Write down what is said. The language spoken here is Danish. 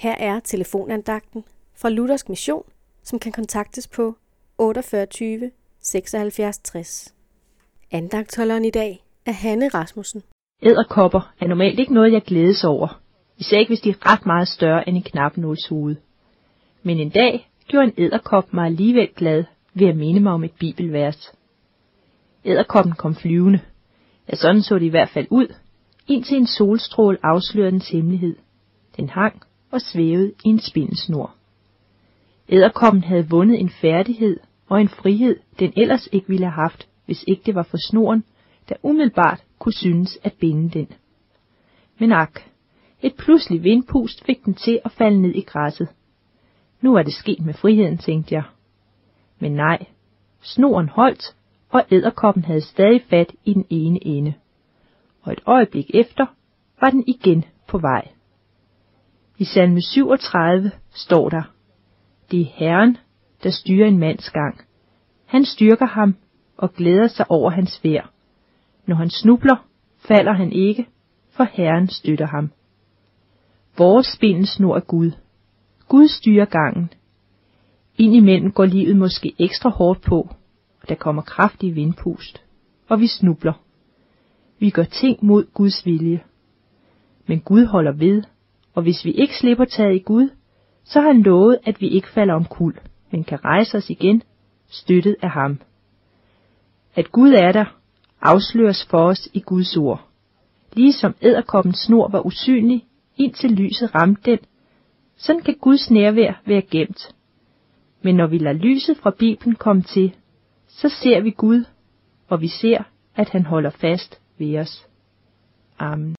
Her er telefonandagten fra Luthersk Mission, som kan kontaktes på 48 76 60. Andagtholderen i dag er Hanne Rasmussen. Æderkopper er normalt ikke noget, jeg glædes over. Især ikke, hvis de er ret meget større end en knapnålshoved. Men en dag gjorde en æderkop mig alligevel glad ved at minde mig om et bibelvers. Æderkoppen kom flyvende. Ja, sådan så det i hvert fald ud, indtil en solstråle afslørede dens hemmelighed. Den hang og svævede i en spindesnor. Æderkommen havde vundet en færdighed og en frihed, den ellers ikke ville have haft, hvis ikke det var for snoren, der umiddelbart kunne synes at binde den. Men ak, et pludselig vindpust fik den til at falde ned i græsset. Nu er det sket med friheden, tænkte jeg. Men nej, snoren holdt, og æderkoppen havde stadig fat i den ene ende. Og et øjeblik efter var den igen på vej. I salme 37 står der, Det er Herren, der styrer en mands gang. Han styrker ham og glæder sig over hans vær. Når han snubler, falder han ikke, for Herren støtter ham. Vores spindelsnor er Gud. Gud styrer gangen. Indimellem går livet måske ekstra hårdt på, og der kommer kraftig vindpust, og vi snubler. Vi gør ting mod Guds vilje. Men Gud holder ved, og hvis vi ikke slipper taget i Gud, så har han lovet, at vi ikke falder om kul, men kan rejse os igen, støttet af ham. At Gud er der, afsløres for os i Guds ord. Ligesom æderkoppens snor var usynlig, indtil lyset ramte den, sådan kan Guds nærvær være gemt. Men når vi lader lyset fra Bibelen komme til, så ser vi Gud, og vi ser, at han holder fast ved os. Amen.